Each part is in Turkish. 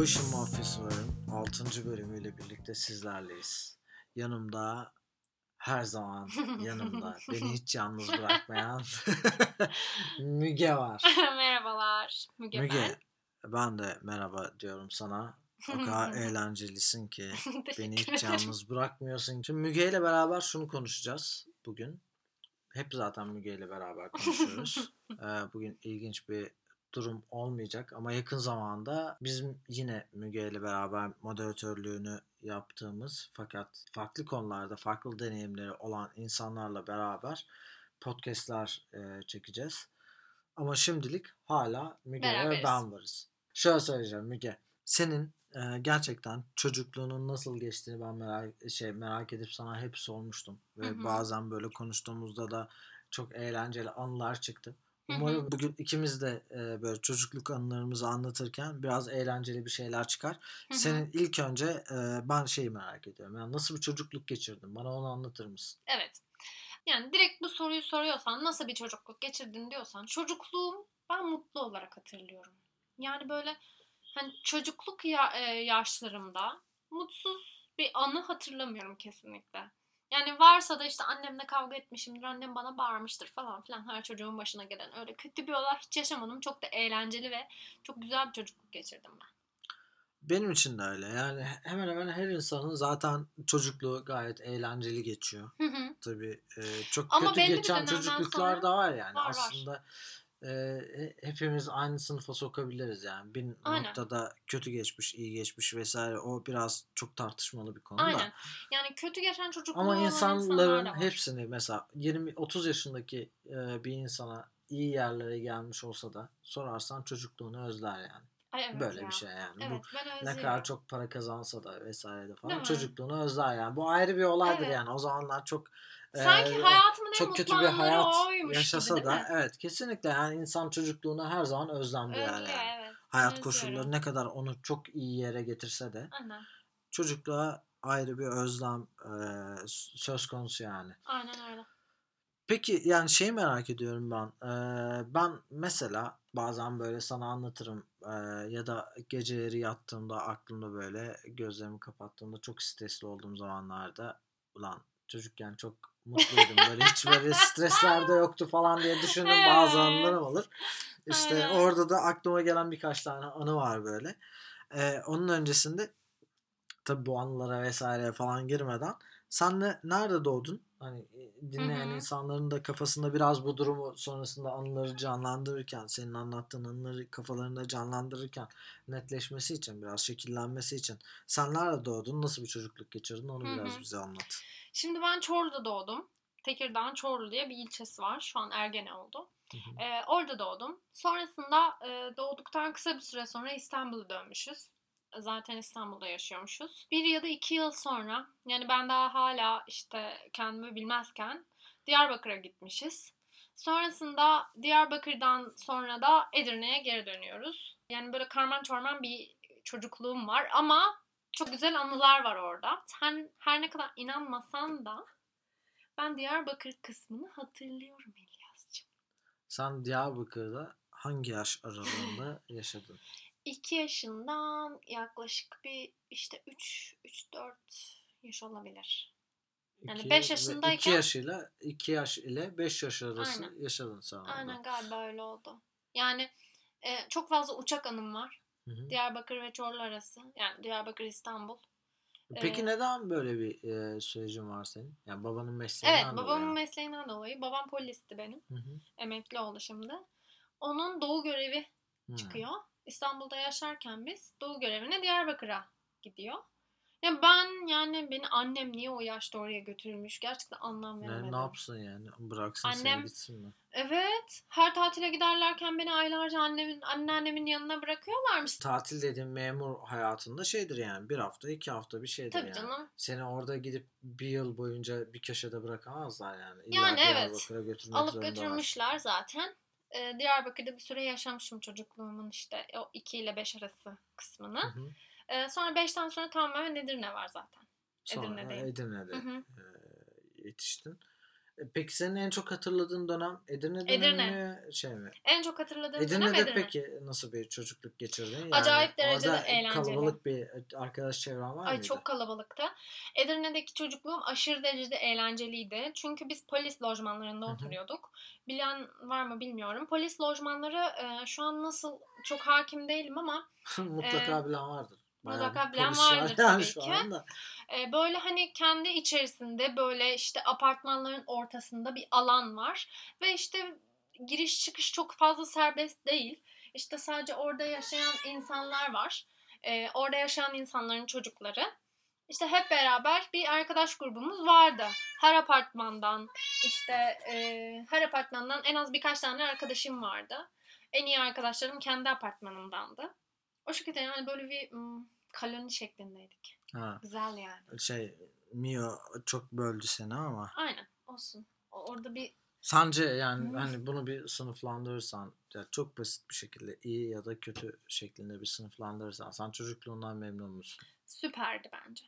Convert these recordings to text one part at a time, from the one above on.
Bu işin varın 6. bölümüyle birlikte sizlerleyiz. Yanımda her zaman yanımda beni hiç yalnız bırakmayan Müge var. Merhabalar. Müge, Müge ben de merhaba diyorum sana. O kadar eğlencelisin ki ben. beni hiç yalnız bırakmıyorsun. Şimdi Müge ile beraber şunu konuşacağız bugün. Hep zaten Müge ile beraber konuşuyoruz. Ee, bugün ilginç bir durum olmayacak ama yakın zamanda bizim yine Müge ile beraber moderatörlüğünü yaptığımız fakat farklı konularda farklı deneyimleri olan insanlarla beraber podcastler e, çekeceğiz. Ama şimdilik hala Müge ve ben varız. Şöyle söyleyeceğim Müge. Senin e, gerçekten çocukluğunun nasıl geçtiğini ben merak şey merak edip sana hep sormuştum ve Hı hı. bazen böyle konuştuğumuzda da çok eğlenceli anılar çıktı. Umarım bugün ikimiz de e, böyle çocukluk anılarımızı anlatırken biraz eğlenceli bir şeyler çıkar. Senin ilk önce e, ben şeyi merak ediyorum. Yani nasıl bir çocukluk geçirdin? Bana onu anlatır mısın? Evet. Yani direkt bu soruyu soruyorsan nasıl bir çocukluk geçirdin diyorsan çocukluğum ben mutlu olarak hatırlıyorum. Yani böyle hani çocukluk ya, e, yaşlarımda mutsuz bir anı hatırlamıyorum kesinlikle. Yani varsa da işte annemle kavga etmişimdir, annem bana bağırmıştır falan filan her çocuğun başına gelen öyle kötü bir olay hiç yaşamadım. Çok da eğlenceli ve çok güzel bir çocukluk geçirdim ben. Benim için de öyle. Yani hemen hemen her insanın zaten çocukluğu gayet eğlenceli geçiyor. Hı hı. Tabii e, çok Ama kötü geçen çocukluklar da var yani. var, var. E, he- hepimiz aynı sınıfa sokabiliriz yani. Bir Aynen. noktada kötü geçmiş, iyi geçmiş vesaire o biraz çok tartışmalı bir konu da. Aynen. Yani kötü geçen çocukluğu Ama insanların da hepsini mesela 20 30 yaşındaki e, bir insana iyi yerlere gelmiş olsa da sorarsan çocukluğunu özler yani. Ay evet Böyle ya. bir şey yani. Evet Bu ne kadar çok para kazansa da vesaire de falan Değil mi? çocukluğunu özler yani. Bu ayrı bir olaydır Evet. yani. O zamanlar çok Sanki e, hayatımın en çok kötü bir hayat yaşasa gibi, da evet kesinlikle yani insan çocukluğunu her zaman özlem duyar yani. evet. Hayat Özlüyorum. koşulları ne kadar onu çok iyi yere getirse de Aynen. çocukluğa ayrı bir özlem e, söz konusu yani. Aynen öyle. Peki yani şeyi merak ediyorum ben. Ee, ben mesela bazen böyle sana anlatırım ee, ya da geceleri yattığımda aklımda böyle gözlerimi kapattığımda çok stresli olduğum zamanlarda ulan çocukken çok mutluydum böyle hiç böyle stresler de yoktu falan diye düşündüğüm bazı Evet. anlarım olur. İşte Aynen. orada da aklıma gelen birkaç tane anı var böyle. Ee, onun öncesinde tabii bu anılara vesaire falan girmeden sen ne, nerede doğdun? Hani e, dinleyen Hı hı. insanların da kafasında biraz bu durumu sonrasında anıları canlandırırken, senin anlattığın anıları kafalarında canlandırırken netleşmesi için, biraz şekillenmesi için sen nerede doğdun? Nasıl bir çocukluk geçirdin? Onu Hı biraz bize anlat. Şimdi ben Çorlu'da doğdum. Tekirdağ Çorlu diye bir ilçesi var. Şu an Ergene oldu. Hı hı. Ee, orada doğdum. Sonrasında e, doğduktan kısa bir süre sonra İstanbul'a dönmüşüz. Zaten İstanbul'da yaşıyormuşuz. Bir ya da iki yıl sonra yani ben daha hala işte kendimi bilmezken Diyarbakır'a gitmişiz. Sonrasında Diyarbakır'dan sonra da Edirne'ye geri dönüyoruz. Yani böyle karman çorman bir çocukluğum var ama çok güzel anılar var orada. Sen her ne kadar inanmasan da ben Diyarbakır kısmını hatırlıyorum İlyas'cığım. Sen Diyarbakır'da hangi yaş aralığında yaşadın? 2 yaşından yaklaşık bir işte 3 3 4 yaş olabilir. Yani İki beş ve yaşındayken- iki yaşıyla 2 yaş ile 5 yaş arası Aynen. yaşadın sen. Aynen galiba öyle oldu. Yani e, çok fazla uçak anım var. Hı hı. Diyarbakır ve Çorlu arası. Yani Diyarbakır İstanbul. Peki Ee, neden böyle bir e, sürecin var senin? Yani babanın mesleğinden Evet dolayı. babamın mesleğinden dolayı. Babam polisti benim. Hı hı. Emekli oldu şimdi. Onun doğu görevi Hı. çıkıyor. İstanbul'da yaşarken biz doğu görevine Diyarbakır'a gidiyor. Ya ben yani beni annem niye o yaşta oraya götürmüş gerçekten anlam veremedim. Ne, ne yapsın yani? Bıraksın seni Annem- gitsin mi? Evet. Her tatile giderlerken beni aylarca annemin anneannemin yanına bırakıyorlarmış. Tatil dediğin memur hayatında şeydir yani. Bir hafta, iki hafta bir şeydir Tabii yani. canım. Seni orada gidip bir yıl boyunca bir köşede bırakamazlar yani. İlla Yani evet. Alıp götürmüşler zaten. Ee, Diyarbakır'da bir süre yaşamışım çocukluğumun işte o 2 ile 5 arası kısmını. Hı hı. Ee, sonra 5'ten sonra tamamen Edirne var zaten. Sonra Edirne'deyim. Edirne'de Hı hı. e, yetiştin. E, Peki senin en çok hatırladığın dönem Edirne dönemi Edirne. mi şey mi? En çok hatırladığım dönem Edirne'de Edirne. peki nasıl bir çocukluk geçirdin? Yani Acayip derecede orada eğlenceli. Kalabalık bir arkadaş çevren var Ay mıydı? çok kalabalıktı. Edirne'deki çocukluğum aşırı derecede eğlenceliydi. Çünkü biz polis lojmanlarında oturuyorduk. Bilen var mı bilmiyorum. Polis lojmanları e, şu an nasıl çok hakim değilim ama mutlaka Ee, bilen vardır. Mutlaka bilen vardır tabii ki. anda. e, böyle hani kendi içerisinde böyle işte apartmanların ortasında bir alan var. Ve işte giriş çıkış çok fazla serbest değil. İşte sadece orada yaşayan insanlar var. E, orada yaşayan insanların çocukları. İşte hep beraber bir arkadaş grubumuz vardı. Her apartmandan işte e, her apartmandan en az birkaç tane arkadaşım vardı. En iyi arkadaşlarım kendi apartmanımdandı. O şekilde yani böyle bir koloni şeklindeydik. Ha, Güzel yani. şey Mio çok böldü seni ama Aynen olsun. O- Orada bir sence yani Hı. hani bunu bir sınıflandırırsan ya çok basit bir şekilde iyi ya da kötü şeklinde bir sınıflandırırsan sen çocukluğundan memnun musun? süperdi bence.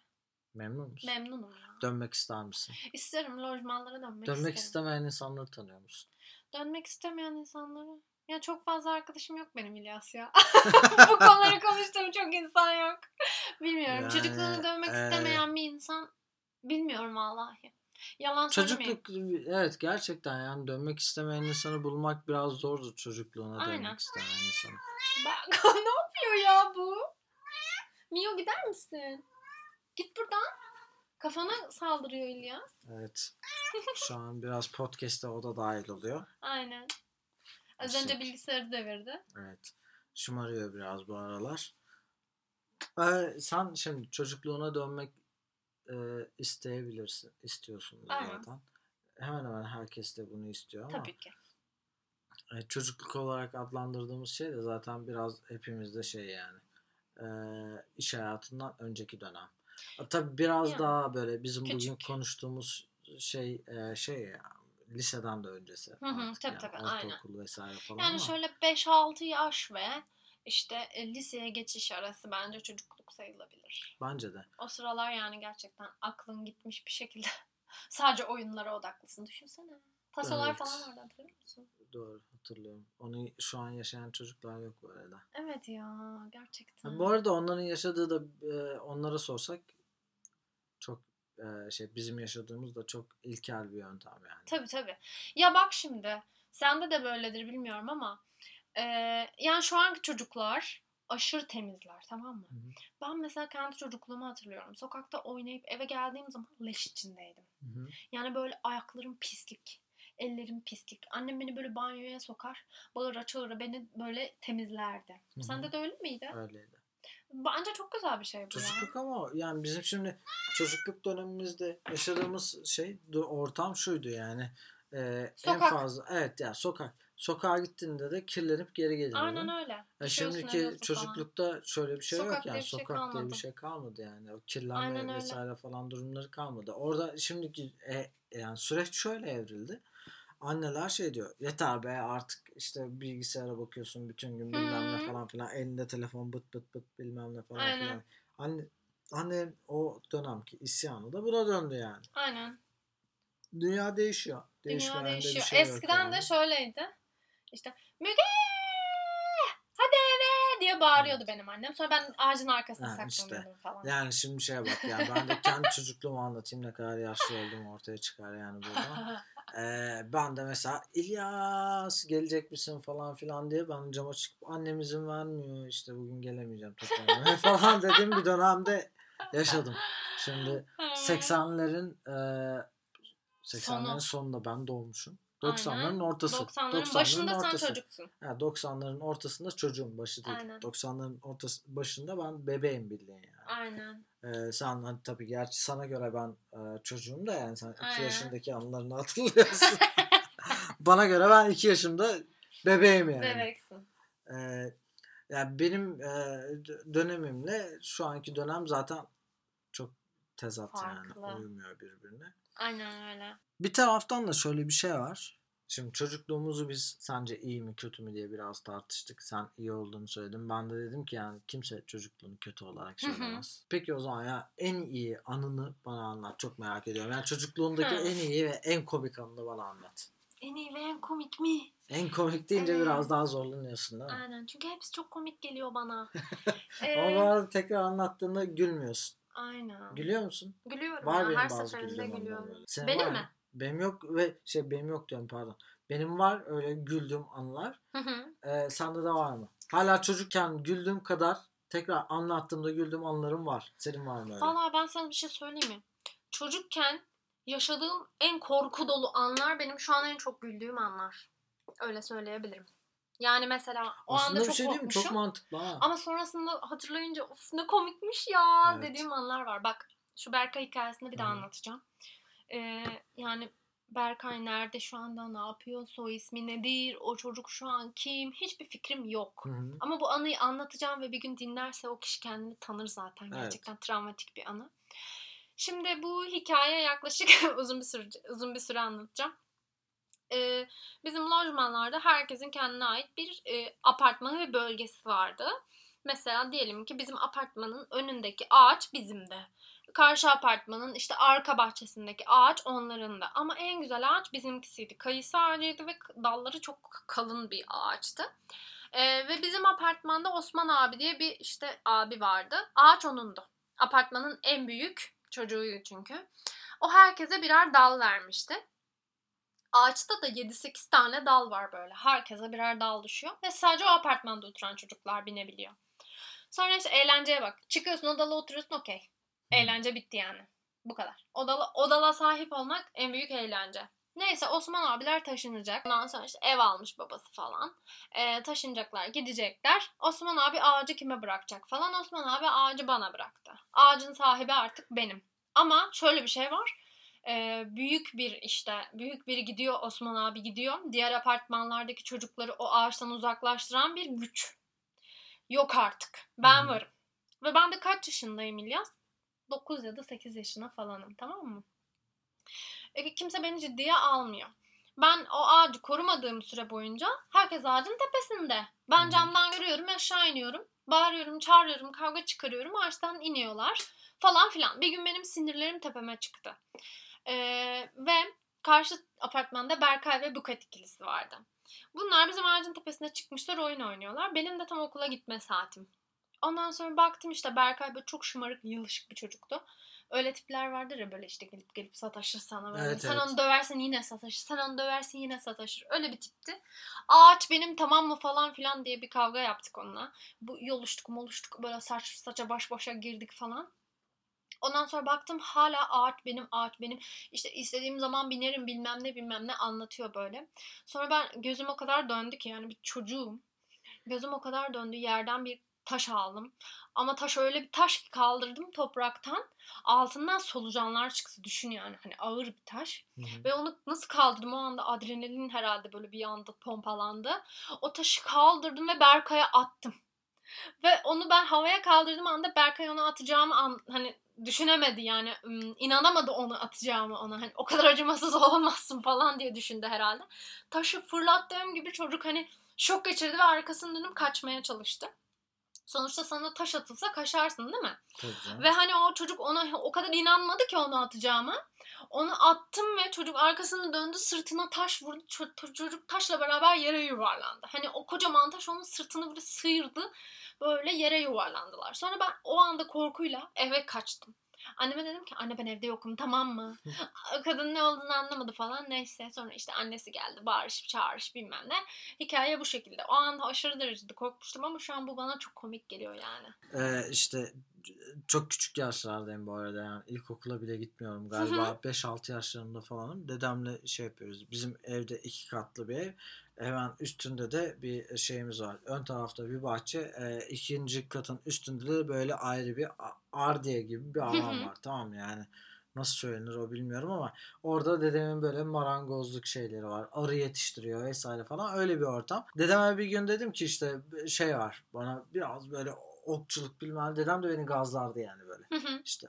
Memnun musun? Memnunum ya. Dönmek ister misin? İsterim lojmanlara dönmek, Dönmek isterim. istemeyen insanları tanıyor musun? Dönmek istemeyen insanları. Ya çok fazla arkadaşım yok benim İlyas ya. Bu konuları konuştuğum çok insan yok. Bilmiyorum. Yani, Çocukluğuna dönmek e, istemeyen bir insan bilmiyorum vallahi. Yalan. Çocukluk evet gerçekten yani dönmek istemeyen insanı bulmak biraz zordur çocukluğuna Aynen. dönmek istemeyen insanı. Ben... ne yapıyor ya bu? Mio gider misin? Git buradan. Kafana saldırıyor İlyas. Evet. Şu an biraz podcast'te o da dahil oluyor. Aynen. Az önce bilgisayarı devirdi. Evet. Şımarıyor biraz bu aralar. Ee, sen şimdi çocukluğuna dönmek e, isteyebilirsin. istiyorsun zaten. Hemen hemen herkes de bunu istiyor ama Tabii ki. e, çocukluk olarak adlandırdığımız şey de zaten biraz hepimizde şey yani e, iş hayatından önceki dönem. E, Tabii biraz Yani, daha böyle bizim bugün küçük. konuştuğumuz şey e, şey ya liseden de öncesi. Hı hı, tabii yani, tabii, aynen. Ortaokul vesaire falan Yani ama şöyle 5-6 yaş ve işte e, liseye geçiş arası bence çocukluk sayılabilir. bence de. O sıralar yani gerçekten aklın gitmiş bir şekilde sadece oyunlara odaklısın. Düşünsene. Tasolar Evet. falan vardı hatırlıyor musun? Doğru hatırlıyorum. Onu şu an yaşayan çocuklar yok bu arada. Evet ya gerçekten. Ha, Bu arada onların yaşadığı da e, onlara sorsak çok e, şey bizim yaşadığımız da çok ilkel bir yöntem yani. Tabii tabii. Ya bak şimdi sende de böyledir bilmiyorum ama e, yani şu anki çocuklar aşırı temizler tamam mı? Hı hı. Ben mesela kendi çocukluğumu hatırlıyorum. Sokakta oynayıp eve geldiğim zaman leş içindeydim. Hı hı. Yani böyle ayaklarım pislik. Ellerim pislik. Annem beni böyle banyoya sokar. Bağıra çağıra beni böyle temizlerdi. Hı hı. Sende de öyle miydi? Öyleydi. Bence çok güzel bir şey bu ya. Çocukluk ama yani bizim şimdi çocukluk dönemimizde yaşadığımız şey ortam şuydu yani. E, en Sokak. fazla evet ya sokak. Sokağa gittiğinde de kirlenip geri geliyordun. Aynen öyle. Düşüyorsun, şimdiki ediyorsun falan. çocuklukta şöyle bir şey yok Sokak yani diye bir şey sokak diye bir şey kalmadı yani o kirlenme Aynen öyle. vesaire falan durumları kalmadı. Orada şimdiki e, yani süreç şöyle evrildi. Anneler şey diyor yeter be artık işte bilgisayara bakıyorsun bütün gün bilmem ne Hı. falan filan elinde telefon bıt bıt bıt bilmem ne falan Aynen. filan. Anne, anne o dönemki isyanı da buna döndü yani. Aynen. Dünya değişiyor. Dünya de değişiyor. şey Eskiden yani. de şöyleydi. İşte Müge hadi eve diye bağırıyordu benim annem. Sonra ben ağacın arkasına işte. saklanıyordum falan. Yani şimdi şeye bak yani ben de kendi çocukluğumu anlatayım ne kadar yaşlı olduğum ortaya çıkar yani burada. Ee, ben de mesela İlyas gelecek misin falan filan diye ben cama çıkıp annem izin vermiyor işte bugün gelemeyeceğim falan dediğim bir dönemde yaşadım. Şimdi 80'lerin e, 80'lerin Sonu. sonunda ben doğmuşum. Aynen. 90'ların ortası. 90'ların başında sen ortası. çocuksun. Ha, 90'ların ortasında çocuğum başı değil. Aynen. 90'ların ortası başında ben bebeğim bildiğin yani. Aynen. Ee, sen hani tabii gerçi sana göre ben e, çocuğum da yani sen 2 Aynen. yaşındaki anılarını hatırlıyorsun. Bana göre ben 2 yaşımda bebeğim yani. Bebeksin. Ee, yani benim e, dö- dönemimle şu anki dönem zaten çok tezat Farklı. yani uymuyor birbirine. Aynen öyle. Bir taraftan da şöyle bir şey var. Şimdi çocukluğumuzu biz sence iyi mi kötü mü diye biraz tartıştık. Sen iyi olduğunu söyledin. Ben de dedim ki yani kimse çocukluğunu kötü olarak Hı hı. söylemez. Peki o zaman ya en iyi anını bana anlat. Çok merak ediyorum. Yani çocukluğundaki Hı. en iyi ve en komik anını bana anlat. En iyi ve en komik mi? En komik deyince Evet. biraz daha zorlanıyorsun değil mi? Aynen çünkü hepsi çok komik geliyor bana. Ama Ee, arada tekrar anlattığında gülmüyorsun. Aynen. Gülüyor musun? Gülüyorum Var ya benim her seferinde gülüyorum. böyle. Senin Benim mı? mi? Benim yok ve şey benim yok diyorum pardon. Benim var öyle güldüğüm anılar. Hı hı. Ee, sende de var mı? Hala çocukken güldüğüm kadar tekrar anlattığımda güldüğüm anılarım var. Senin var mı öyle? Vallahi ben sana bir şey söyleyeyim mi? Çocukken yaşadığım en korku dolu anlar benim şu an en çok güldüğüm anlar. Öyle söyleyebilirim. Yani mesela o Aslında anda çok şey korkmuşum. Çok mantıklı ha. Ama sonrasında hatırlayınca of ne komikmiş ya Evet. dediğim anlar var. Bak şu Berkay hikayesini bir daha Hı. anlatacağım. Ee, yani Berkay nerede şu anda ne yapıyor soy ismi nedir o çocuk şu an kim hiçbir fikrim yok. Hı hı. Ama bu anıyı anlatacağım ve bir gün dinlerse o kişi kendini tanır zaten. Evet. Gerçekten travmatik bir anı. Şimdi bu hikaye yaklaşık uzun bir süre uzun bir süre anlatacağım. Ee, bizim lojmanlarda herkesin kendine ait bir e, apartmanı ve bölgesi vardı. Mesela diyelim ki bizim apartmanın önündeki ağaç bizim de. Karşı apartmanın işte arka bahçesindeki ağaç onların da. Ama en güzel ağaç bizimkisiydi. Kayısı ağacıydı ve dalları çok kalın bir ağaçtı. Ee, ve bizim apartmanda Osman abi diye bir işte abi vardı. Ağaç onundu. Apartmanın en büyük çocuğuydu çünkü. O herkese birer dal vermişti. Ağaçta da 7-8 tane dal var böyle. Herkese birer dal düşüyor. Ve sadece o apartmanda oturan çocuklar binebiliyor. Sonra işte eğlenceye bak. Çıkıyorsun o dala oturuyorsun okey. Eğlence bitti yani. Bu kadar. Odala, odala sahip olmak en büyük eğlence. Neyse Osman abiler taşınacak. Ondan sonra işte ev almış babası falan. Ee, taşınacaklar, gidecekler. Osman abi ağacı kime bırakacak falan. Osman abi ağacı bana bıraktı. Ağacın sahibi artık benim. Ama şöyle bir şey var. Ee, büyük bir işte büyük biri gidiyor Osman abi gidiyor. Diğer apartmanlardaki çocukları o ağaçtan uzaklaştıran bir güç. Yok artık. Ben Hı. varım. Ve ben de kaç yaşındayım İlyas? 9 ya da 8 yaşına falanım tamam mı? E, kimse beni ciddiye almıyor. Ben o ağacı korumadığım süre boyunca herkes ağacın tepesinde. Ben camdan görüyorum aşağı iniyorum. Bağırıyorum, çağırıyorum, kavga çıkarıyorum. Ağaçtan iniyorlar falan filan. Bir gün benim sinirlerim tepeme çıktı. E, ve karşı apartmanda Berkay ve Bukat ikilisi vardı. Bunlar bizim ağacın tepesine çıkmışlar oyun oynuyorlar. Benim de tam okula gitme saatim. Ondan sonra baktım işte Berkay böyle çok şımarık, yılışık bir çocuktu. Öyle tipler vardır ya böyle işte gelip gelip sataşır sana böyle. Evet, sen evet. onu döversin yine sataşır. Sen onu döversin yine sataşır. Öyle bir tipti. Ağaç benim tamam mı falan filan diye bir kavga yaptık onunla. Bu yoluştuk moluştuk böyle saç saça baş başa girdik falan. Ondan sonra baktım hala ağaç benim ağaç benim. İşte istediğim zaman binerim bilmem ne bilmem ne anlatıyor böyle. Sonra ben gözüm o kadar döndü ki yani bir çocuğum. Gözüm o kadar döndü yerden bir taş aldım. Ama taş öyle bir taş ki kaldırdım topraktan. Altından solucanlar çıktı düşün yani hani ağır bir taş. Hı hı. Ve onu nasıl kaldırdım o anda adrenalin herhalde böyle bir anda pompalandı. O taşı kaldırdım ve Berkay'a attım. Ve onu ben havaya kaldırdığım anda Berkay onu atacağımı an, hani düşünemedi yani inanamadı onu atacağımı ona hani o kadar acımasız olamazsın falan diye düşündü herhalde. Taşı fırlattığım gibi çocuk hani şok geçirdi ve arkasını dönüp kaçmaya çalıştı. Sonuçta sana taş atılsa kaçarsın değil mi? Tabii. Ve hani o çocuk ona o kadar inanmadı ki onu atacağıma. Onu attım ve çocuk arkasını döndü sırtına taş vurdu. Ço- çocuk taşla beraber yere yuvarlandı. Hani o kocaman taş onun sırtını böyle sıyırdı. Böyle yere yuvarlandılar. Sonra ben o anda korkuyla eve kaçtım. Anneme dedim ki anne ben evde yokum tamam mı? Kadın ne olduğunu anlamadı falan. Neyse sonra işte annesi geldi bağırış çağırış bilmem ne. Hikaye bu şekilde. O anda aşırı derecede korkmuştum ama şu an bu bana çok komik geliyor yani. Ee, işte çok küçük yaşlardayım bu arada yani ilkokula bile gitmiyorum galiba 5-6 yaşlarında falanım dedemle şey yapıyoruz bizim evde iki katlı bir ev hemen üstünde de bir şeyimiz var. Ön tarafta bir bahçe e, ikinci katın üstünde de böyle ayrı bir ardiye gibi bir alan var. Tamam yani nasıl söylenir o bilmiyorum ama orada dedemin böyle marangozluk şeyleri var. Arı yetiştiriyor vesaire falan. Öyle bir ortam. Dedeme bir gün dedim ki işte şey var. Bana biraz böyle okçuluk bilmem dedem de beni gazlardı yani böyle. İşte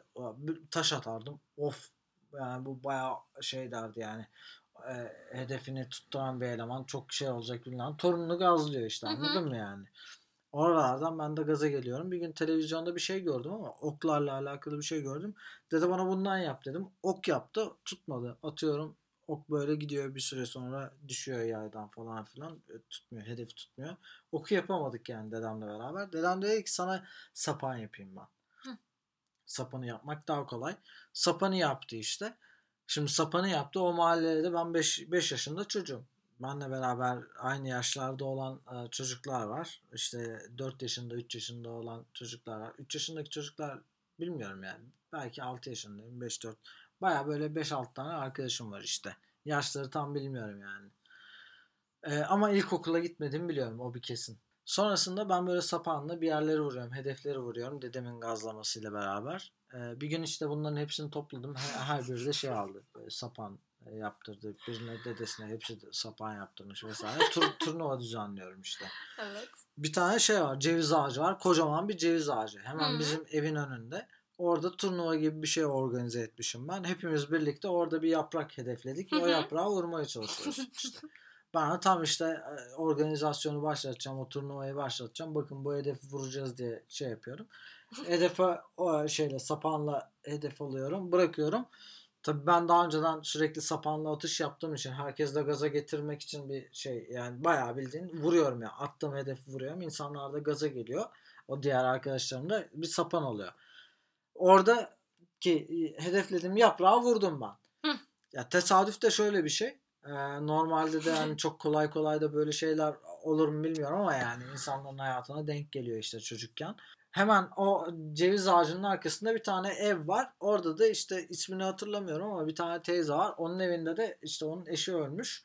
taş atardım. Of! Yani bu bayağı şey derdi yani e, hedefini tutturan bir eleman çok şey olacak bilmem. Torununu gazlıyor işte anladın mı yani? Oralardan ben de gaza geliyorum. Bir gün televizyonda bir şey gördüm ama oklarla alakalı bir şey gördüm. Dedi bana bundan yap dedim. Ok yaptı tutmadı. Atıyorum ok böyle gidiyor bir süre sonra düşüyor yaydan falan filan. E, Tutmuyor hedefi tutmuyor. Oku yapamadık yani dedemle beraber. Dedem dedi ki sana sapan yapayım ben. Hı. Sapanı yapmak daha kolay. Sapanı yaptı işte. Şimdi sapanı yaptı. O mahallede de ben 5 yaşında çocuğum. Benle beraber aynı yaşlarda olan e, çocuklar var. İşte 4 yaşında, 3 yaşında olan çocuklar var. 3 yaşındaki çocuklar bilmiyorum yani. Belki 6 yaşındayım, 5-4. Baya böyle 5-6 tane arkadaşım var işte. Yaşları tam bilmiyorum yani. E, ama ilkokula gitmediğimi biliyorum o bir kesin. Sonrasında ben böyle sapanla bir yerleri vuruyorum, hedefleri vuruyorum dedemin gazlamasıyla beraber. Ee, bir gün işte bunların hepsini topladım. Her, her biri de şey aldı. Sapan e, yaptırdı. Birine dedesine hepsi de sapan yaptırmış vesaire. Tur, turnuva düzenliyorum işte. Evet. Bir tane şey var. Ceviz ağacı var. Kocaman bir ceviz ağacı. Hemen Hı hı. bizim evin önünde. Orada turnuva gibi bir şey organize etmişim ben. Hepimiz birlikte orada bir yaprak hedefledik. Hı ve O yaprağı vurmaya çalışıyoruz işte. Ben de tam işte e, organizasyonu başlatacağım, o turnuvayı başlatacağım. Bakın bu hedefi vuracağız diye şey yapıyorum. Hedefe o şeyle sapanla hedef alıyorum, bırakıyorum. Tabii ben daha önceden sürekli sapanla atış yaptığım için herkes de gaza getirmek için bir şey yani bayağı bildiğin vuruyorum ya. Attığım hedefi vuruyorum. İnsanlar da gaza geliyor. O diğer arkadaşlarım da bir sapan oluyor. Orada ki hedeflediğim yaprağı vurdum ben. Hı. Ya tesadüf de şöyle bir şey. Ee, normalde de yani çok kolay kolay da böyle şeyler olur mu bilmiyorum ama yani insanların hayatına denk geliyor işte çocukken. Hemen o ceviz ağacının arkasında bir tane ev var. Orada da işte ismini hatırlamıyorum ama bir tane teyze var. Onun evinde de işte onun eşi ölmüş.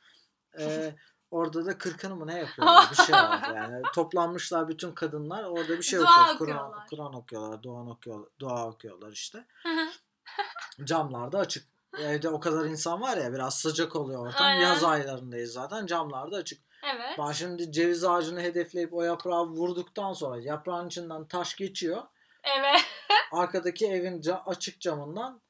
Ee, orada da kırkını mı ne yapıyorlar bir şey var yani. Toplanmışlar bütün kadınlar orada bir şey Dua okuyor. Kur'an, okuyorlar. Kur'an okuyorlar, dua okuyorlar, dua okuyorlar işte. Hı hı. Camlar da açık. Evde o kadar insan var ya biraz sıcak oluyor ortam. Aynen. Yaz aylarındayız zaten camlar da açık. evet. Ben şimdi ceviz ağacını hedefleyip o yaprağı vurduktan sonra yaprağın içinden taş geçiyor. Evet. Arkadaki evin ca- açık camından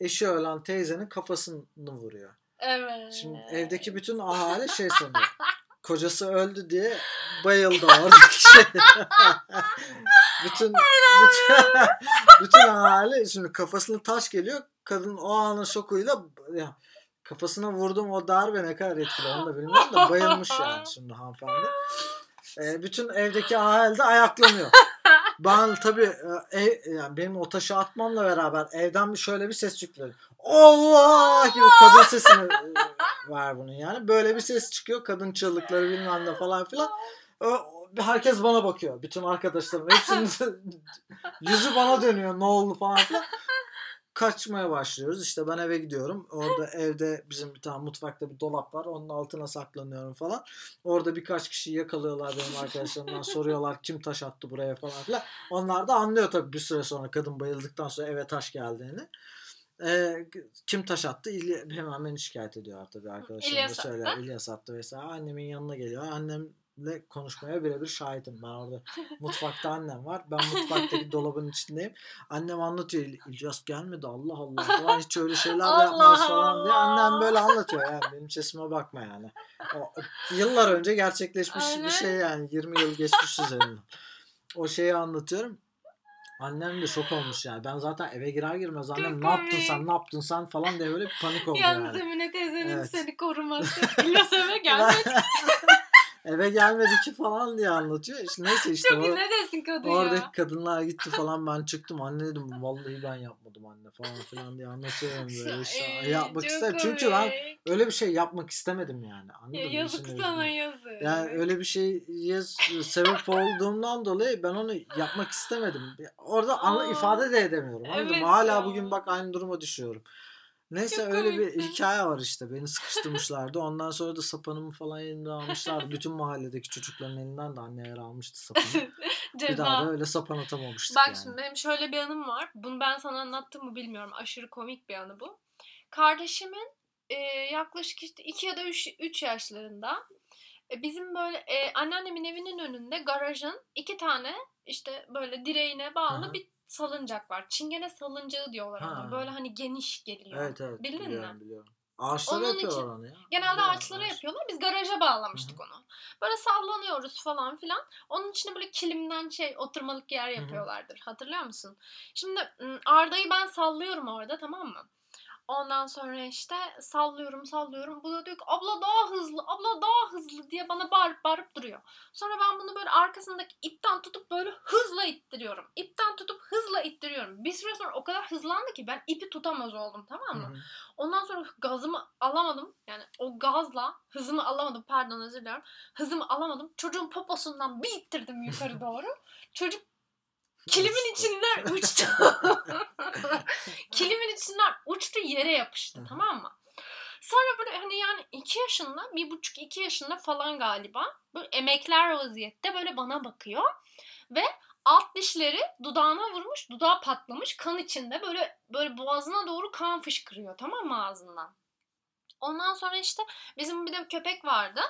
eşi ölen teyzenin kafasını vuruyor. Evet. Şimdi evdeki bütün ahali şey sanıyor. Kocası öldü diye bayıldı oradaki şey. bütün, bütün, bütün ahali şimdi kafasına taş geliyor. Kadın o anın şokuyla ya, kafasına vurdum o darbe ne kadar etkili onu da bilmiyorum da bayılmış yani şimdi hanımefendi. Ee, bütün evdeki ahali de ayaklanıyor. Ben tabii e, ev, yani benim o taşı atmamla beraber evden bir şöyle bir ses çıkıyor. Allah gibi kadın sesini e, var bunun yani. Böyle bir ses çıkıyor. Kadın çığlıkları bilmem ne falan filan. O- Herkes bana bakıyor. Bütün arkadaşlarım. Hepsinin yüzü bana dönüyor. Ne oldu falan filan. Kaçmaya başlıyoruz. İşte ben eve gidiyorum. Orada evde bizim bir tane mutfakta bir dolap var. Onun altına saklanıyorum falan. Orada birkaç kişi yakalıyorlar benim arkadaşlarımdan. soruyorlar kim taş attı buraya falan filan. Onlar da anlıyor tabii bir süre sonra kadın bayıldıktan sonra eve taş geldiğini. Ee, kim taş attı? İlya, hemen beni şikayet ediyor tabii arkadaşlarım da İlyas söyler. attı. İlyas attı vesaire. Annemin yanına geliyor. Annemle konuşmaya birebir şahidim. Ben orada mutfakta annem var. Ben mutfaktaki dolabın içindeyim. Annem anlatıyor. "İl- İlyas gelmedi Allah Allah falan hiç öyle şeyler Allah yapmaz falan diye. Annem böyle anlatıyor yani. Benim sesime bakma yani. O, yıllar önce gerçekleşmiş Aynen. bir şey yani. 20 yıl geçmiş üzerinden. O şeyi anlatıyorum. Annem de şok olmuş yani. Ben zaten eve girer girmez annem ne yaptın sen ne yaptın sen falan diye böyle panik oldu Yalnız yani. Emine teyzenin Evet. seni koruması. İlyas eve gelmedi. eve gelmedi ki falan diye anlatıyor. İşte neyse işte Çok o, ne desin kadın oradaki ya. kadınlar gitti falan ben çıktım. Anne dedim vallahi ben yapmadım anne falan filan diye anlatıyorum böyle işte. Ay, yapmak istedim. Çünkü ben öyle bir şey yapmak istemedim yani. Anladın Ya yazık sana yazık. Yani öyle bir şeye sebep olduğumdan dolayı ben onu yapmak istemedim. Orada anla, Aa, ifade de edemiyorum. Anladın evet mı? Hala ya. bugün bak aynı duruma düşüyorum. Neyse Çok öyle bir komiksin. hikaye var işte. Beni sıkıştırmışlardı. Ondan sonra da sapanımı falan elimden almışlardı. Bütün mahalledeki çocukların elinden de anneler almıştı sapanı. bir daha da öyle sapan atamamıştık Bak yani. şimdi benim şöyle bir anım var. Bunu ben sana anlattım mı bilmiyorum. Aşırı komik bir anı bu. Kardeşimin e, yaklaşık işte 2 ya da 3 yaşlarında bizim böyle e, anneannemin evinin önünde garajın iki tane işte böyle direğine bağlı Aha. bir salıncak var. Çingene salıncağı diyorlar ona. Ha. Böyle hani geniş geliyor. Evet evet Bildin biliyorum mi? biliyorum. Ağaçlara Onun yapıyorlar için- onu ya. Genelde mi? ağaçlara Ağaç. yapıyorlar. Biz garaja bağlamıştık onu. Böyle sallanıyoruz falan filan. Onun içine böyle kilimden şey oturmalık yer yapıyorlardır. Hatırlıyor musun? Şimdi Arda'yı ben sallıyorum orada tamam mı? Ondan sonra işte sallıyorum sallıyorum. Bu da diyor ki abla daha hızlı abla daha hızlı diye bana bağırıp bağırıp duruyor. Sonra ben bunu böyle arkasındaki ipten tutup böyle hızla ittiriyorum. İpten tutup hızla ittiriyorum. Bir süre sonra o kadar hızlandı ki ben ipi tutamaz oldum tamam mı? Hı hı. Ondan sonra gazımı alamadım. Yani o gazla hızımı alamadım. Pardon özür dilerim. Hızımı alamadım. Çocuğun poposundan bir ittirdim yukarı doğru. Çocuk kilimin içinden uçtu. kilimin içinden uçtu yere yapıştı tamam mı? Sonra böyle hani yani iki yaşında, bir buçuk iki yaşında falan galiba. Böyle emekler vaziyette böyle bana bakıyor. Ve alt dişleri dudağına vurmuş, dudağı patlamış, kan içinde böyle böyle boğazına doğru kan fışkırıyor tamam mı ağzından. Ondan sonra işte bizim bir de köpek vardı.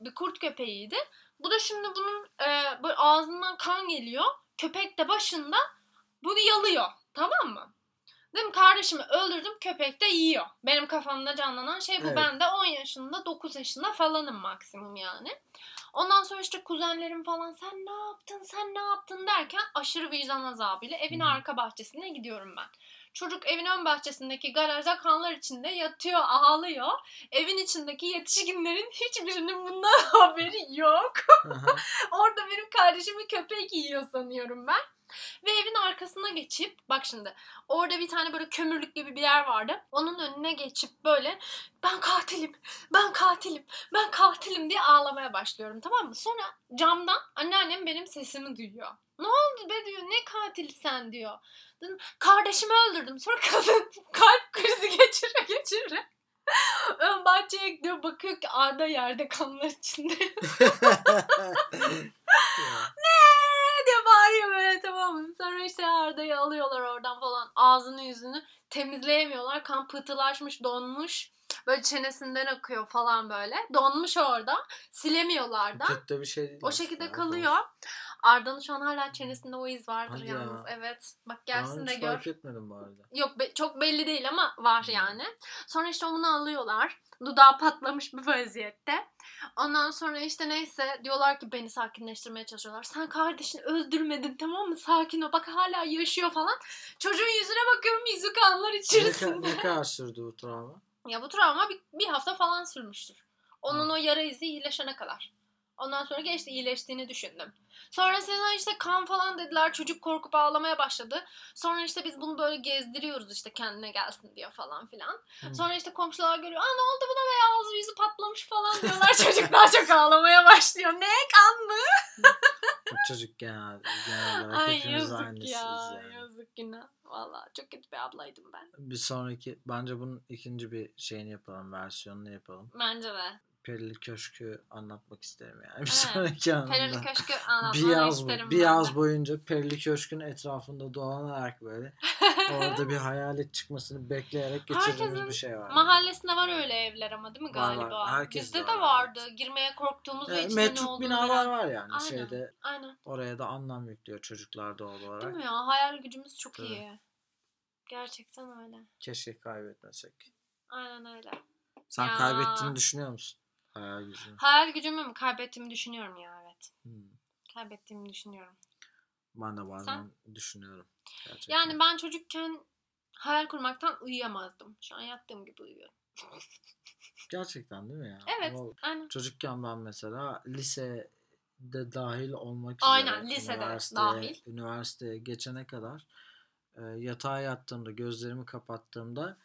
Bir kurt köpeğiydi. Bu da şimdi bunun e, böyle ağzından kan geliyor. Köpek de başında bunu yalıyor. Tamam mı? Dedim kardeşimi öldürdüm köpek de yiyor. Benim kafamda canlanan şey bu. Evet. Ben de 10 yaşında 9 yaşında falanım maksimum yani. Ondan sonra işte kuzenlerim falan sen ne yaptın sen ne yaptın derken aşırı vicdan azabıyla evin arka bahçesine gidiyorum ben. Çocuk evin ön bahçesindeki garajda kanlar içinde yatıyor ağlıyor. Evin içindeki yetişkinlerin hiçbirinin bundan haberi yok. Orada benim kardeşimi köpek yiyor sanıyorum ben. Ve evin arkasına geçip bak şimdi orada bir tane böyle kömürlük gibi bir yer vardı. Onun önüne geçip böyle ben katilim, ben katilim, ben katilim diye ağlamaya başlıyorum tamam mı? Sonra camdan anneannem benim sesimi duyuyor. Ne oldu be diyor ne katili sen diyor. Dedim kardeşimi öldürdüm. Sonra kadın kalp krizi geçire geçire. Ön bahçeye gidiyor bakıyor ki Arda yerde kanlar içinde. "Ee!" diye bağırıyor böyle tamam mı? Sonra işte Arda'yı alıyorlar oradan falan. Ağzını yüzünü temizleyemiyorlar. Kan pıhtılaşmış, donmuş. Böyle çenesinden akıyor falan böyle. Donmuş orada. Silemiyorlar da. Kötü bir şey değil. O şekilde ya. kalıyor. Arda'nın şu an hala çenesinde o iz vardır Hadi ya. yalnız. Evet. Bak gelsin de hiç gör. fark etmedim bu arada. Yok be- çok belli değil ama var yani. Sonra işte onu alıyorlar. Dudağı patlamış bir vaziyette. Ondan sonra işte neyse diyorlar ki beni sakinleştirmeye çalışıyorlar. Sen kardeşini öldürmedin tamam mı? Sakin ol. Bak hala yaşıyor falan. Çocuğun yüzüne bakıyorum yüzü kanlar Ne, içerisinde. ka- ne kadar sürdü bu travma? ya bu travma bir, bir hafta falan sürmüştür. Onun Hı. o yara izi iyileşene kadar. Ondan sonra geçti iyileştiğini düşündüm. Sonrasında işte kan falan dediler. Çocuk korkup ağlamaya başladı. Sonra işte biz bunu böyle gezdiriyoruz işte kendine gelsin diyor falan filan. Hı. Sonra işte komşular görüyor. Aa ne oldu buna be ağzı yüzü patlamış falan diyorlar. Çocuk daha çok ağlamaya başlıyor. Ne kan mı? Bu çocuk genel, genel olarak Ay yazık ya. yani. Yazık günah. Valla çok kötü bir ablaydım ben. Bir sonraki bence bunun ikinci bir şeyini yapalım, versiyonunu yapalım. Bence de. Perili Köşk'ü anlatmak isterim yani. Bir sonraki anında. Perili Köşk'ü bir anlatmanı yaz, isterim bir yaz boyunca Perili Köşk'ün etrafında dolanarak böyle orada bir hayalet çıkmasını bekleyerek geçirdiğimiz Herkesin bir şey var. Mahallesinde var öyle evler ama değil mi Var, var. galiba? Herkes Bizde var, de evet. vardı. Girmeye korktuğumuz ve Yani içinde ne metruk binalar bilen- var yani Aynen. şeyde Aynen. oraya da anlam yüklüyor çocuklar doğal Değil olarak. mi ya? Hayal gücümüz çok Tabii. iyi. Gerçekten öyle. Keşke kaybetmesek. Aynen öyle. Sen Ya. kaybettiğini düşünüyor musun? Hayal gücünü. Hayal gücümü mü kaybettiğimi düşünüyorum ya evet. Hmm. Kaybettiğimi düşünüyorum. Ben de bazen düşünüyorum. Gerçekten. Yani ben çocukken hayal kurmaktan uyuyamazdım. Şu an yattığım gibi uyuyorum. Gerçekten değil mi ya? Evet. Aynen. Çocukken ben mesela lisede dahil olmak üzere Aynen, lisede üniversiteye, dahil. üniversiteye geçene kadar e, yatağa yattığımda gözlerimi kapattığımda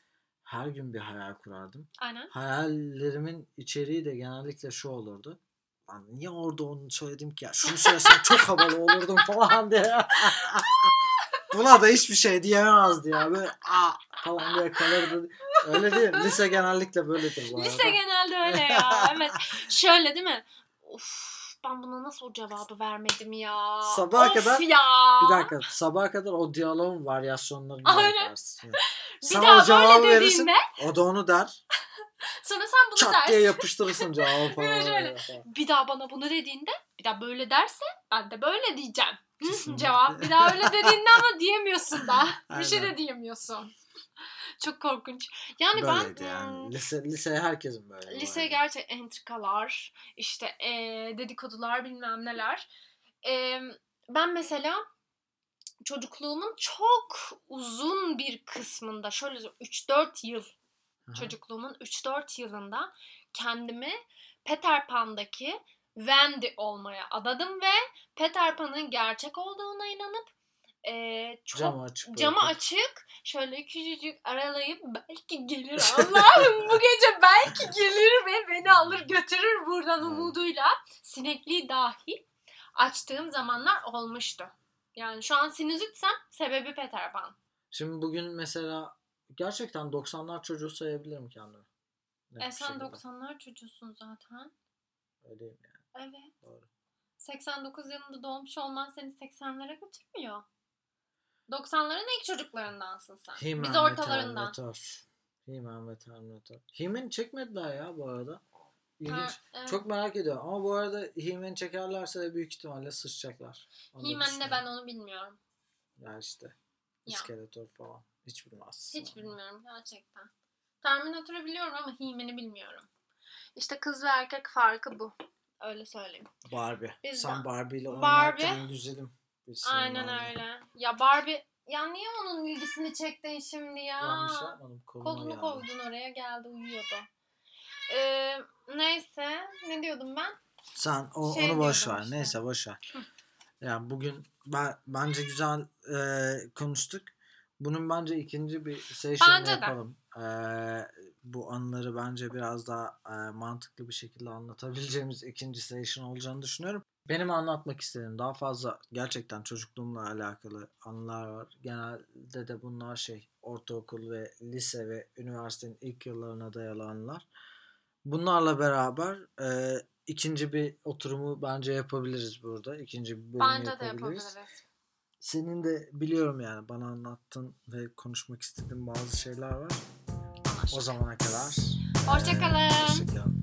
her gün bir hayal kurardım. Aynen. Hayallerimin içeriği de genellikle şu olurdu. Lan niye orada onu söyledim ki ya? Şunu söylesem çok havalı olurdum falan diye. Buna da hiçbir şey diyemezdi ya. Böyle aa falan diye kalırdı. Öyle değil. mi? Lise genellikle böyledir bu arada. Lise genelde öyle ya. Evet. Şöyle değil mi? Of ben buna nasıl o cevabı vermedim ya. Sabaha of kadar- ya. Bir dakika sabaha kadar o diyaloğun varyasyonlarını yaparsın. Bir Sen daha o cevabı böyle verirsin. dediğinde O da onu der. sonra sen bunu Çat dersin. diye yapıştırırsın cevabı. Bir şöyle. falan. Bir daha bana bunu dediğinde bir daha böyle derse ben de böyle diyeceğim. Kesinlikle. Cevap. Bir daha öyle dediğinde ama diyemiyorsun da. Bir şey de Aynen. diyemiyorsun. Çok korkunç. Yani Böyleydi ben yani. hmm, Lise, lise herkesin böyle. lise gerçek entrikalar, işte eee, dedikodular bilmem neler. Eee, ben mesela çocukluğumun çok uzun bir kısmında şöyle 3-4 yıl Aha. çocukluğumun 3-4 yılında kendimi Peter Pan'daki Wendy olmaya adadım ve Peter Pan'ın gerçek olduğuna inanıp eee, çok Camı açık camı açık şöyle küçücük aralayıp belki gelir Allah'ım bu gece belki gelir ve beni alır götürür buradan umuduyla sinekliği dahi açtığım zamanlar olmuştu. Yani şu an sinüzitsem sebebi Peter Pan. Şimdi bugün mesela gerçekten 90'lar çocuğu sayabilirim kendimi. Net E sen şekilde. 90'lar çocuğusun zaten. Öyleyim yani. Evet. Doğru. 89 yılında doğmuş olman seni 80'lere götürmüyor. 90'ların ilk çocuklarındansın sen. He-Man Biz ortalarından. Terminator. He-Man ve Terminator. He-Man'i çekmediler ya bu arada. İlginç. Ha, evet. Çok merak ediyorum. Ama bu arada He-Man'i çekerlerse de büyük ihtimalle sıçacaklar. He-Man'le düşünüyorum. ben onu bilmiyorum. Ya işte. İskeletor falan. Hiç bilmezsin. Hiç bilmiyorum gerçekten. Terminator'u biliyorum ama He-Man'i bilmiyorum. İşte kız ve erkek farkı bu. Öyle söyleyeyim. Barbie. Biz Sen de- Barbie ile Barbie. oynarken güzelim. Aynen vardı. öyle. Ya Barbie ya niye onun ilgisini çektin şimdi ya? Şey yapmadım. Kolunu geldi. koydun oraya geldi uyuyordu. Ee, neyse ne diyordum ben? Sen o, Şey onu boş diyordum ver. işte. Neyse boş ver. Yani bugün ben, bence güzel e, konuştuk. Bunun bence ikinci bir session Bence de. yapalım. E, bu anıları bence biraz daha e, mantıklı bir şekilde anlatabileceğimiz ikinci session olacağını düşünüyorum. Benim anlatmak istediğim daha fazla gerçekten çocukluğumla alakalı anılar var. Genelde de bunlar şey ortaokul ve lise ve üniversitenin ilk yıllarına dayalı anılar. Bunlarla beraber e, ikinci bir oturumu bence yapabiliriz burada. İkinci bir bölüm Bence de yapabiliriz. yapabiliriz. Senin de biliyorum yani bana anlattın ve konuşmak istediğin bazı şeyler var. O zamana kadar. Hoşçakalın. Hoşçakalın.